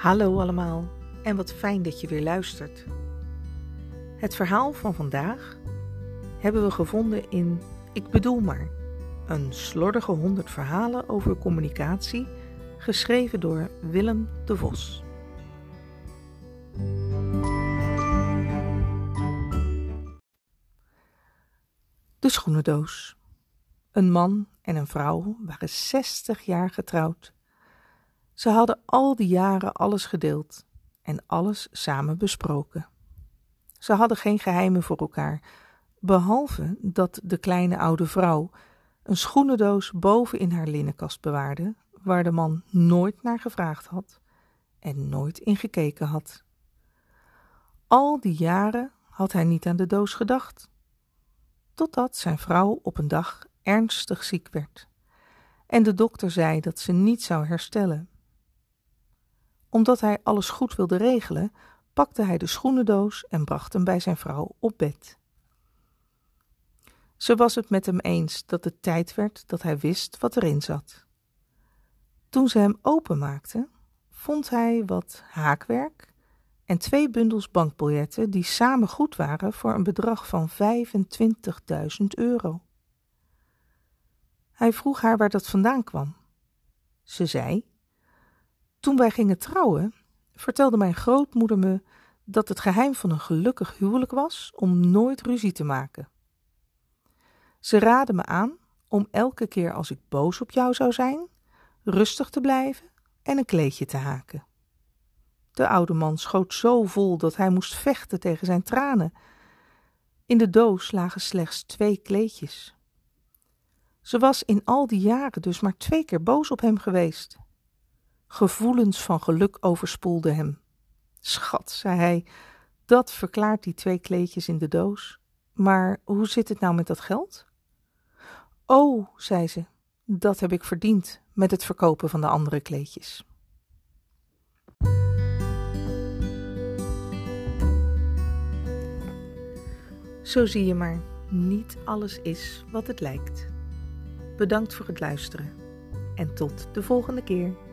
Hallo allemaal en wat fijn dat je weer luistert. Het verhaal van vandaag hebben we gevonden in Ik bedoel maar, een slordige honderd verhalen over communicatie, geschreven door Willem de Vos. De schoenendoos. Een man en een vrouw waren 60 jaar getrouwd. Ze hadden al die jaren alles gedeeld en alles samen besproken. Ze hadden geen geheimen voor elkaar, behalve dat de kleine oude vrouw een schoenendoos boven in haar linnenkast bewaarde, waar de man nooit naar gevraagd had en nooit in gekeken had. Al die jaren had hij niet aan de doos gedacht, totdat zijn vrouw op een dag ernstig ziek werd en de dokter zei dat ze niet zou herstellen omdat hij alles goed wilde regelen, pakte hij de schoenendoos en bracht hem bij zijn vrouw op bed. Ze was het met hem eens dat het tijd werd dat hij wist wat erin zat. Toen ze hem openmaakte, vond hij wat haakwerk en twee bundels bankbiljetten die samen goed waren voor een bedrag van 25.000 euro. Hij vroeg haar waar dat vandaan kwam. Ze zei toen wij gingen trouwen, vertelde mijn grootmoeder me dat het geheim van een gelukkig huwelijk was om nooit ruzie te maken. Ze raadde me aan om elke keer als ik boos op jou zou zijn, rustig te blijven en een kleedje te haken. De oude man schoot zo vol dat hij moest vechten tegen zijn tranen. In de doos lagen slechts twee kleedjes. Ze was in al die jaren dus maar twee keer boos op hem geweest. Gevoelens van geluk overspoelden hem. Schat, zei hij, dat verklaart die twee kleedjes in de doos. Maar hoe zit het nou met dat geld? Oh, zei ze, dat heb ik verdiend met het verkopen van de andere kleedjes. Zo zie je maar, niet alles is wat het lijkt. Bedankt voor het luisteren en tot de volgende keer.